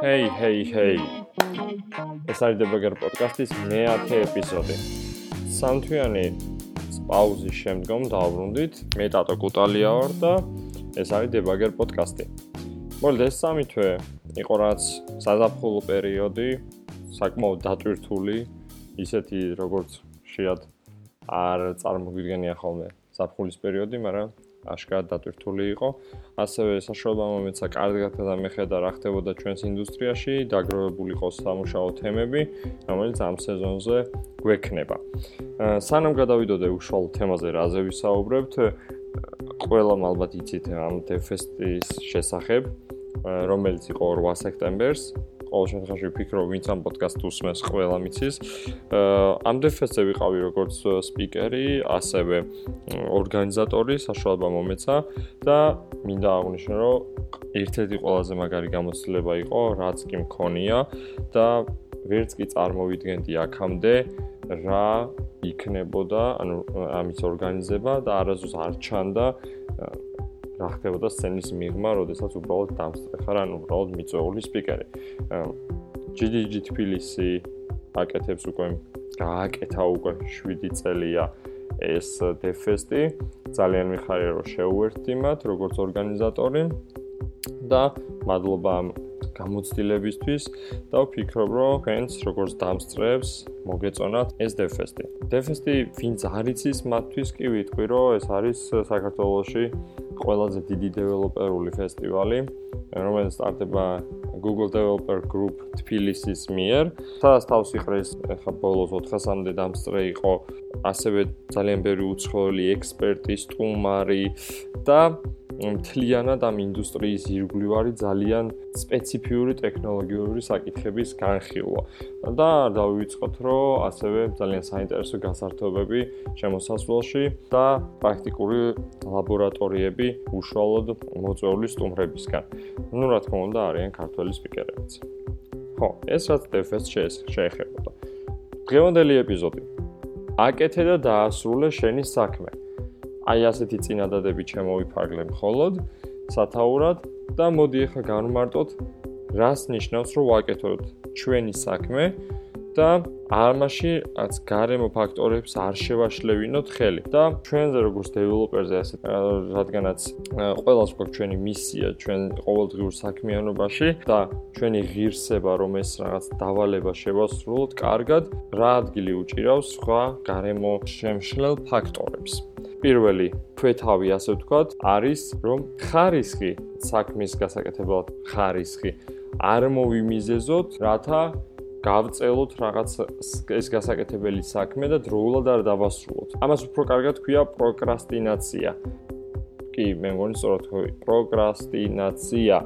ჰეი, ჰეი, ჰეი. ეს არის დებაგერ პოდკასტის მე-10 ეპიზოდი. სამთვიანი პაუზის შემდგომ დავბრუნდით. მე ტატო კუტალია ვარ და ეს არის დებაგერ პოდკასტი. მოგდე ეს სამი თვე იყო რაც საზაფხულო პერიოდი, საკმაოდ დატვირთული, ისეთი როგორც შეად არ წარმოგვიდგენია ხოლმე საფხულის პერიოდი, მაგრამ აშკარად დატვირთული იყო. ასევე საშუალება მომეცა კარგად და მეხედა რა ხდებოდა ჩვენს ინდუსტრიაში, დაგროვებული ყოს სამუშაო თემები, რომელიც ამ სეზონზე გვექნება. სანამ გადავიდოდე უშუალო თემაზე, რაზე ვისაუბრებთ, ყველამ ალბათ იცით ამ დეფესტის შესახებ, რომელიც იყო 8 სექტემბერს, ყოველ შემთხვევაში ვფიქრობ, ვინც ამ პოდკასტს უსმენს, ყველა მიცის. ამ დეფესზე ვიყავი როგორც სპიკერი, ასევე ორგანიზატორი, საშუალება მომეცა და მინდა აღვნიშნო, რომ ერთ-ერთი ყველაზე მაგარი გამოცდილება იყო, რაც კი მქონია და ვერც კი წარმოვიდგენდი აქამდე რა იქნებოდა, ანუ ამის ორგანიზება და არასდროს არ ჩანდა რა ხდებოდა სცენის მიღმა, როდესაც უბრალოდ დამსწრეხარ, ან უბრალოდ მიწვეული სპიკერი. GDG თბილისი აკეთებს უკვე გააკეთა უკვე 7 წელია ეს დეფესტი. ძალიან მიხარია რომ შეუერთდი მათ როგორც ორგანიზატორი და მადლობა ამ გამოცდილებისთვის და ვფიქრობ რომ ფენს როგორც დამსწრებს მოგეწონათ ეს დეფესტი. დეფესტი ვინც არ იცის მათთვის კი ვიტყვი რომ ეს არის საქართველოსში ყველაზე დიდი დეველოპერული ფესტივალი, რომელიც სტარტება Google Developer Group თბილისის მიერ. სადაც თავს იყრეს ახლა ბოლოს 400-მდე დამსწრე იყო, ასევე ძალიან ბევრი უცხოელი ექსპერტი, სტუმარი და მთლიანად ამ ინდუსტრიის ირგვლივარი ძალიან სპეციფიური ტექნოლოგიური საკითხების განხილვა. და დავივიწყოთ, რომ ასევე ძალიან საინტერესო გასართობები შემოსასვლელში და პრაქტიკული ლაბორატორიები უშუალოდ მოწვეული სტუმრებისგან. ну, რა თქმა უნდა, არიან ქართველი სპიკერებიც. ხო, ეს რაც DevFest შეეხებოდა. დღევანდელი ეპიზოდი. აკეთე და დაასრულე შენი საქმე. აი ასეთი წინადადები ჩემოვიფარგლე მხოლოდ სათაურად და მოდი ახლა განმარტოთ რას ნიშნავს რომ ვაკეთოთ ჩვენი საქმე და ამაში რაც გარემო ფაქტორებს არ შევაშლევინოთ ხელი. და ჩვენზე როგორც დეველოპერზე ასე რადგანაც ყველას გვაქვს ჩვენი მისია ჩვენ ყოველდღიურ საქმიანობაში და ჩვენი ღირსება რომ ეს რაღაც დავალება შევასრულოთ კარგად რა ადგილი უჭირავს სხვა გარემო შემშლელ ფაქტორებს პირველი ქვეთავი ასე ვთქვათ არის რომ ხარისხი საქმის გასაკეთებლად ხარისხი არ მოვიმიზეზოთ რათა გავწელოთ რაღაც ეს გასაკეთებელი საქმე და დროულად არ დავასრულოთ. ამას უფრო კარგად ქვია პროკრასტინაცია. კი, მე მგონი სწორად ხო, პროკრასტინაცია.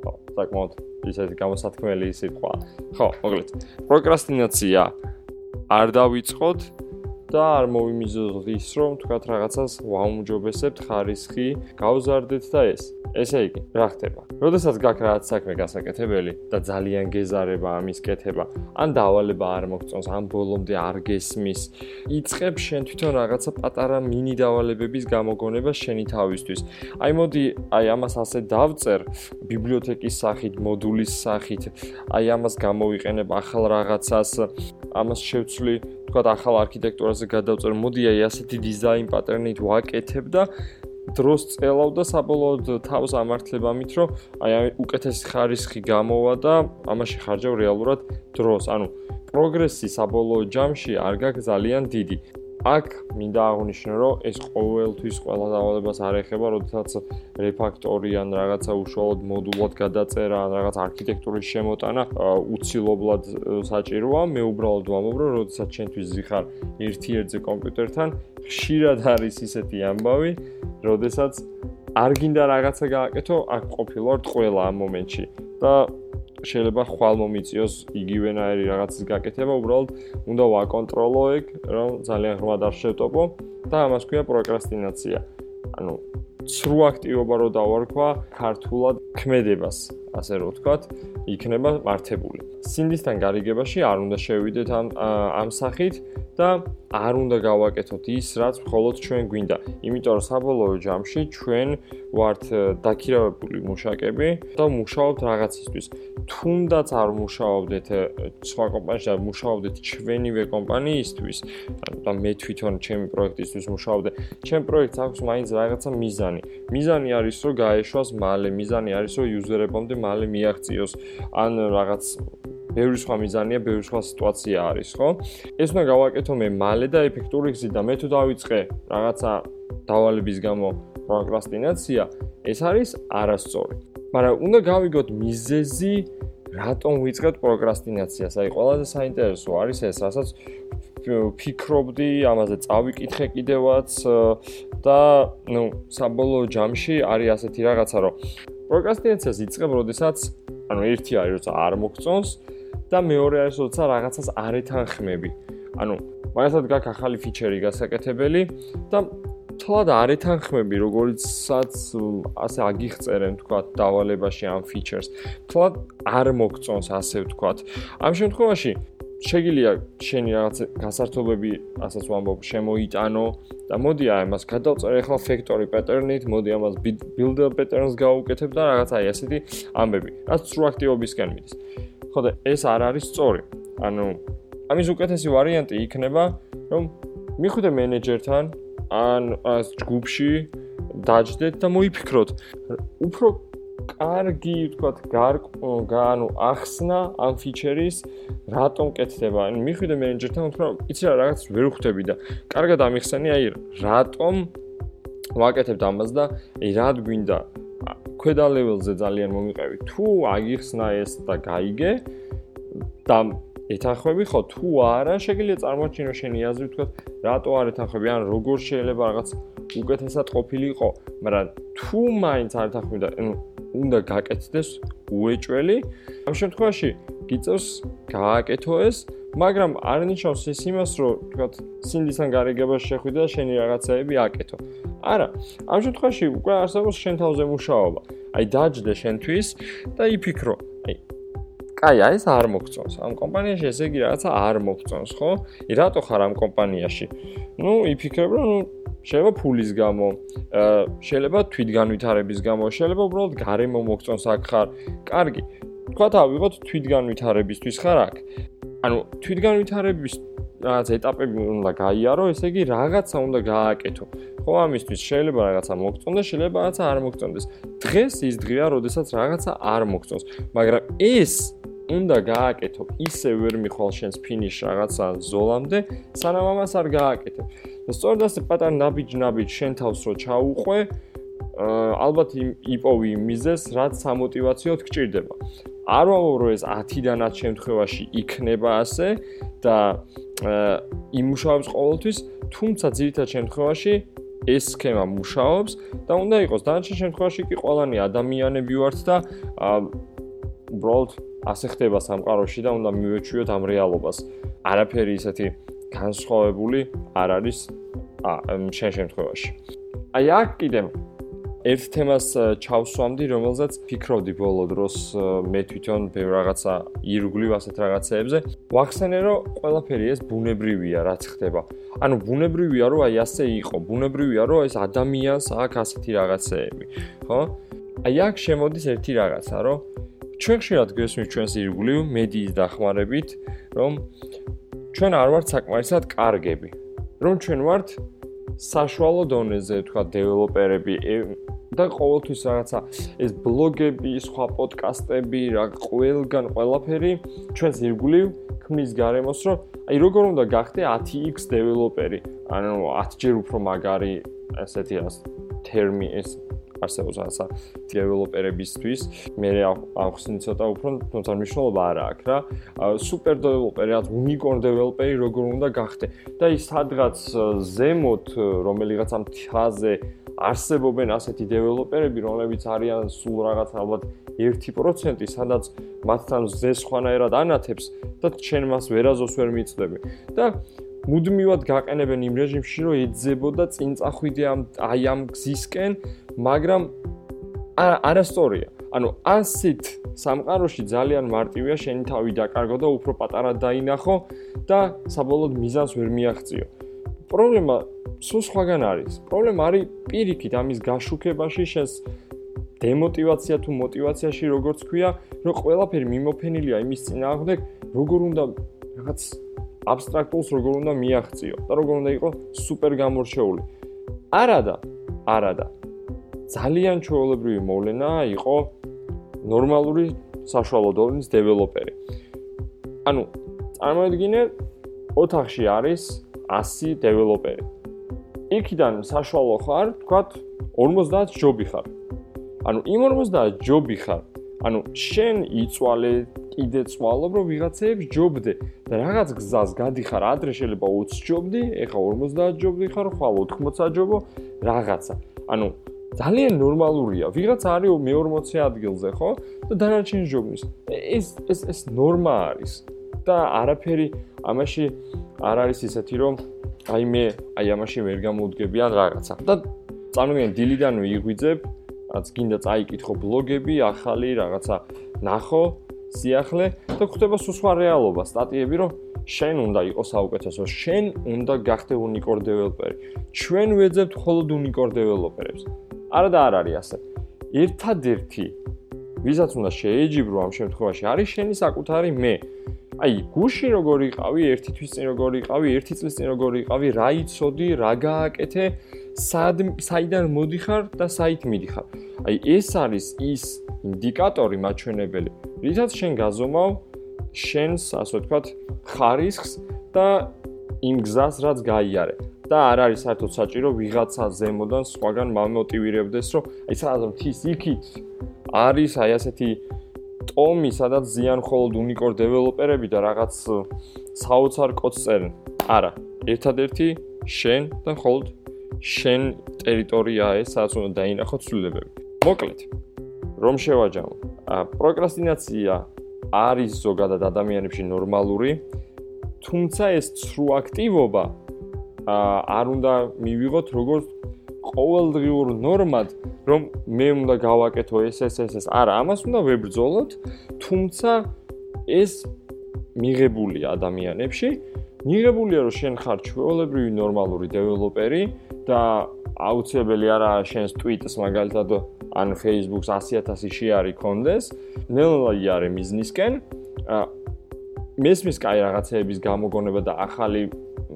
ხო, საკმაოდ ისეთი გამოსათქმელი სიტყვა. ხო, მოკლედ. პროკრასტინაცია არ დავიწყოთ და არ მოვიმიზოთ ის, რომ თქვათ რაღაცას ვაუმჯობესებთ ხარისხი, გავზარდეთ და ეს. ესე იგი, რა ხდება? როდესაც გაქვს რაღაც საქმე გასაკეთებელი და ძალიან გეზარება ამის კეთება, ან დავალება არ მოგწონს, ან ბოლომდე არ გესმის, იწყებ შენ თვითონ რაღაცა პატარა მინი დავალებების გამოგონება შენი თავისთვის. აი მოდი, აი ამას ასე დავწერ. ბიბლიოთეკის სახით, მოდულის სახით, აი ამას გამოვიყენებ ახალ რაღაცას, ამას შევცვლი თქვა ახალ არქიტექტურაზე გადავწერ, მოდი აი ასეთი დიზაინ პატერნით ვაკეთებ და დროს წელავ და საბოლოოდ თავს ამართლებ ამით, რომ აი უკეთესი ხარისხი გამოვა და ამაში ხარჯავ რეალურად დროს. ანუ პროგრესი საბოლოო ჯამში არ გაქვს ძალიან დიდი. აქ მინდა აღვნიშნო, რომ ეს ყოველთვის ყველა დავალებას არ ეხება, როდესაც რეფაქტორი ან რაღაცა უშუალოდ მოდულად გადაწერა, ან რაღაც არქიტექტურის შემოტანა უცილობლად საჭიროა. მე უბრალოდ ვამობ, რომ როდესაც ჩვენთვის ზიხარ ერთ-ერთზე კომპიუტერთან, ხშირად არის ისეთი ამბავი, როდესაც არ გინდა რაღაცა გააკეთო, აქ ყოფილვართ ყველა ამ მომენტში და შეიძლება ხვალ მომიწიოს იგივენაირი რაღაცის გაკეთება, უბრალოდ უნდა ვაკონტროლო ეგ, რომ ძალიან ღრმად არ შევტოპო და ამას ქვია პროკრასტინაცია. ანუ ცრუ აქტივობა რო დავარქვა ქართულად ქმედებას, ასე რომ ვთქვათ, იქნება მართებული. სინდისთან გარიგებაში არ უნდა შევიდეთ ამ ამ სახით და არ უნდა გავაკეთოთ ის, რაც მხოლოდ ჩვენ გვინდა. იმიტომ რომ საბოლოო ჯამში ჩვენ ვართ დაქირავებული მუშაკები და მუშაობთ რაღაცისთვის. თუნდაც არ მუშაობდეთ სხვა კომპანიაში, არ მუშაობდეთ ჩვენივე კომპანიისთვის და მე თვითონ ჩემი პროექტისთვის მუშაობდე. ჩემ პროექტს აქვს მაინც რაღაცა მიზანი. მიზანი არის რომ გაეშვას მალე, მიზანი არის რომ იუზერებამდე მალე მიაღწიოს ან რაღაც ბევრი სხვა მიზანია, ბევრი სხვა სიტუაცია არის, ხო? ეს უნდა გავაკეთო მე მალე და ეფექტური გზით და მე თუ დავიწყე რაღაცა დავალების გამო პროკრასტინაცია, ეს არის არასწორი. მაგრამ უნდა გავიგოთ მიზეზი, რატომ ვიწყებთ პროკრასტინაციას? აი, ყველაზე საინტერესო არის ეს, რასაც ფიქრობდი, ამაზე წავიკითხე კიდევაც და ნუ საბოლოო ჯამში არის ასეთი რაღაცა, რომ პროკრასტინაციას იწყებ, როდესაც ანუ ერთი არის, როცა არ მოგწონს და მეორე არის, როცა რაღაცას არ ეთანხმები. ანუ მაგასაც გაქვს ახალი ფიჩერი გასაკეთებელი და თლად არ ეთანხმები, როგორიცაც ასე აგიხწერენ, თქვა, დავალებაში ამ ფიჩერს. თლად არ მოგწონს, ასე ვთქვა. ამ შემთხვევაში შეგიძლია შენი რაღაც გასართობები, ასაც ვამბობ, შემოიტანო და მოდი აი მას გადავწერე ახლა factory pattern-ით, მოდი ამას builder patterns გავუკეთებ და რაღაც აი ასეთი ამბები, რაც სტრუქტურობისკენ მიდის. ხო და ეს არ არის სწორი. ანუ ამის უკეთესი ვარიანტი იქნება, რომ მიხვდე მენეჯერთან ან ჯგუფში დაждდეთ და მოიფიქროთ. უფრო კარგი, ვთქვათ, განუ ახსნა ამ ფიჩერის რატომ კეთდება? ანუ მიხვიდე მენეჯერთან, უფრო იცი რა რაღაც ვერ ხვდები და კარგად ამიხსენი, აი რატომ ვაკეთებ ამას და აი რა გვინდა ქვედა ლეველზე ძალიან მომიყევი. თუ აგიხსნა ეს და გაიგე და ეთანხმები ხო თუ არა შეგიძლია წარმოჩინო შენი აზრი ვთქვათ რატო არ ეთანხმები ან როგორ შეიძლება რაღაც უკეთესად ყოფილიყო მაგრამ თუ მაინც არ ეთანხმები და უნდა გაკეთდეს უეჭველი. ამ შემთხვევაში გიწევს გააკეთო ეს, მაგრამ არ ნიშნავს ეს იმას, რომ თქვათ, სინდისგან გარიგებას შეხვიდე და შენი რაღაცაები აკეთო. არა, ამ შემთხვევაში უკვე არსებობს შენ თავზე მუშაობა. აი დაждდე შენთვის და იფიქრო. აი კაი, აი ეს არ მოგწონს. ამ კომპანიაში ესე იგი რაღაცა არ მოგწონს, ხო? ი რატო ხარ ამ კომპანიაში? ნუ იფიქრებ, რომ ნუ შეიძლება ფულის გამო, შეიძლება თვითგანვითარების გამო, შეიძლება უბრალოდ გარემო მოგწონს აქ ხარ. კარგი. თქვათ ავიღოთ თვითგანვითარებისთვის ხარ აქ. ანუ თვითგანვითარების რაღაც ეტაპები უნდა გაიარო, ესე იგი რაღაცა უნდა გააკეთო. ხო, ამისთვის შეიძლება რაღაცა მოგწონდეს, შეიძლება რაღაცა არ მოგწონდეს. დღეს ის დღეა, როდესაც რაღაცა არ მოგწონს, მაგრამ ეს უნდა გააკეთო, ისე ვერ მიხვალ შენს ფინიშ რაღაცა ზოლამდე, სანამ ამას არ გააკეთებ. სწორედ ასე პატარ ნაბიჯ-ნაბიჯ შენ თავს რო ჩაუყვე, ალბათ იპოვი მიზეს, რაც სამოტივაციოდ გჭირდება. არ ვამბობ, რომ ეს 10-დან 10 შემთხვევაში იქნება ასე და იმუშავებს ყოველთვის, თუმცა ძირითად შემთხვევაში ეს სქემა მუშაობს და უნდა იყოს დანარჩენ შემთხვევაში კი ყველანი ადამიანები ვართ და უბრალოდ ასე ხდება სამყაროში და უნდა მივეჩვიოთ ამ რეალობას. არაფერი ისეთი განსხვავებული არ არის ა შემთხვევაში. აი აქ კიდე ერთ თემას ჩავსვამდი, რომელზეც ფიქრობდი ბოლო დროს მე თვითონ ბევრ რაღაცა ირგვლივ ასეთ რაღაცეებზე. ვახსენე რომ ყველაფერი ეს ბუნებრივია, რაც ხდება. ანუ ბუნებრივია რომ აი ასე იყო, ბუნებრივია რომ ეს ადამიანს აქვს ასეთი რაღაცეები, ხო? აი აქ შემოდის ერთი რაღაცა, რომ ჩვენ ხშირად გვესმის ჩვენს ირგვლივ მედიის დახმარებით, რომ ჩვენ არ ვართ საკმარისად კარგები. რომ ჩვენ ვართ საშუალო დონეზე, თქვა დეველოპერები და ყოველთვის რაღაცა ეს ბლოგები, სხვა პოდკასტები, რა ყველგან ყველაფერი ჩვენს ირგვლივ ქმნის გარემოს, რომ აი როგორ უნდა გახდე 10x დეველოპერი, ანუ 10 ჯერ უფრო მაგარი ესეთი თერმი ეს არსებობს ასა დეველოპერებისთვის. მე ახსნი ცოტა უფრო, თუმცა მნიშვნელობა არა აქვს რა. სუპერ დეველოპერი, რაც უნიკორნ დეველოპერი როგორ უნდა გახდე და ის სადღაც ზემოთ რომელიღაც ამ თაზე არსებობენ ასეთი დეველოპერები, რომლებიც არიან სულ რაღაც ალბათ 1%, სადაც მათთან ზე სხვანაირად ანათებს და ჩვენ მას ვერაზოს ვერ მიწდები. და მუდმივად გაყენებენ იმ რეჟიმში, რომ ეძებო და წინ წახვიდე ამ აი ამ გზისკენ, მაგრამ არასტორია. ანუ ასეთ სამყაროში ძალიან მარტივია შენი თავი დაკარგო და უფრო პატარა დაინახო და საბოლოოდ მიზანს ვერ მიაღწიო. პრობლემა სულ სხვაგან არის. პრობლემა არის პირიქით ამის გაშუქებაში, შენს დემოტივაცია თუ мотивацიაში, როგორც ქვია, რომ ყველაფერი მიმოფენილია იმის წინააღმდეგ, როგორ უნდა რაღაც აბსტრაქტულს როგორ უნდა მიაღწიო და როგორ უნდა იყოს სუპერ გამორჩეული. არადა, არადა. ძალიან ჩვეულებრივი მოვლენა იყო ნორმალური საშუალო დონის დეველოპერი. ანუ წარმოიდგინე ოთახში არის 100 დეველოპერი. იქიდან საშუალო ხარ, თქვათ 50 ჯობი ხარ. ანუ იმ 50 ჯობი ხარ. ანუ შენ იწვალე კიდე წვალობ რომ ვიღაცეებს ჯობდე და რაღაც გზას გადიხარ ადრე შეიძლება 20 ჯობდი, ეხა 50 ჯობდი ხარ, ხვალ 80 ჯობო რაღაცა. ანუ ძალიან ნორმალურია. ვიღაც არის მე-40 ადგილზე, ხო? და დანარჩენი ჯობნის. ეს ეს ეს ნორმა არის. და არაფერი ამაში არ არის ისეთი, რომ აი მე აი ამაში ვერ გამოვდგებიან რაღაცა. და წარმოგიდგენ დილიდან ვიღვიძებ, რაც გინდა წაიკითხო ბლოგები, ახალი რაღაცა ნახო, სიახლე და ხვდება სხვა რეალობა, სტატიები, რომ შენ უნდა იყოს საუკეთესო, შენ უნდა გახდე უნიკორ დეველოპერი. ჩვენ ვეძებთ მხოლოდ უნიკორ დეველოპერებს. არა და არ არის ასე. ერთადერთი ვისაც უნდა შეეჯიბრო ამ შემთხვევაში არის შენი საკუთარი მე. აი, გუში როგორ იყავი, ერთი თვის წინ როგორ იყავი, ერთი წლის წინ როგორ იყავი, რა იცოდი, რა გააკეთე, სად საიდან მოდიხარ და საით მიდიხარ. აი, ეს არის ის ინდიკატორი მაჩვენებელი, ვისაც შენ გაზომავ შენს, ასე ვთქვათ, ხარისხს და იმ გზას, რაც გაიარე. და არ არის საერთოდ საჭირო ვიღაცა ზემოდან სხვაგან მომოტივირებდეს, რომ აი სადაც მთის იქით არის აი ასეთი ტომი, სადაც ზიან მხოლოდ უნიკორ დეველოპერები და რაღაც საოცარ კოდს წერენ. არა, ერთადერთი შენ და მხოლოდ შენ ტერიტორიაა ეს, სადაც უნდა დაინახო ცვლილებები. მოკლედ, რომ შევაჯამო, პროკრასტინაცია არის ზოგადად ადამიანებში ნორმალური, თუმცა ეს ცრუ აქტივობა არ უნდა მივიღოთ როგორც ყოველდღიურ ნორმად, რომ მე უნდა გავაკეთო ეს ეს ეს ეს. არა, ამას უნდა ვებრძოლოთ, თუმცა ეს მიღებულია ადამიანებში. მიღებულია, რომ შენ ხარ ჩვეულებრივი ნორმალური დეველოპერი და აუცილებელი არაა შენს ტვიტს მაგალითად ან Facebook-ს 100.000 შეარი კონდეს. ნელა იარე მიზნისკენ. მესმის კაი რაღაცეების გამოგონება და ახალი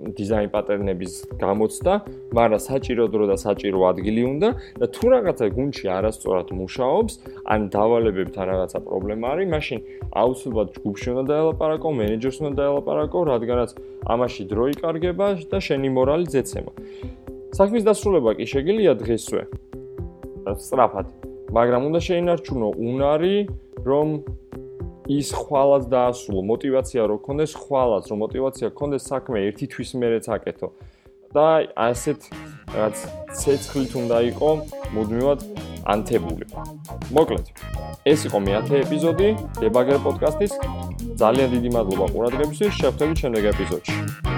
დიზაინ პატერნების გამოცდა, მაგრამ საჭირო დრო და საჭირო ადგილი უნდა და თუ რაღაცა გუნდში არასწორად მუშაობს, ან დავალებებთან რაღაცა პრობლემა არის, მაშინ აუცილებლად ჯგუფში უნდა დაელაპარაკო, მენეჯერს უნდა დაელაპარაკო, რადგანაც ამაში დრო იკარგება და შენი მორალი ზეცემა. საქმის დასრულება კი შეგიძლია დღესვე. სწრაფად, მაგრამ უნდა შეინარჩუნო უნარი, რომ ის ხვალაც დაასრულო, мотиваცია რო ქონდეს ხვალაც, რომ мотиваცია ქონდეს საქმე ერთი თვის მერეც აკეთო. და ასეთ რაც ცეცხლით უნდა იყო მუდმივად ანთებული. მოკლედ, ეს იყო მე-10 ეპიზოდი დებაგერ პოდკასტის. ძალიან დიდი მადლობა ყურადღებისთვის. შევხვდებით შემდეგ ეპიზოდში.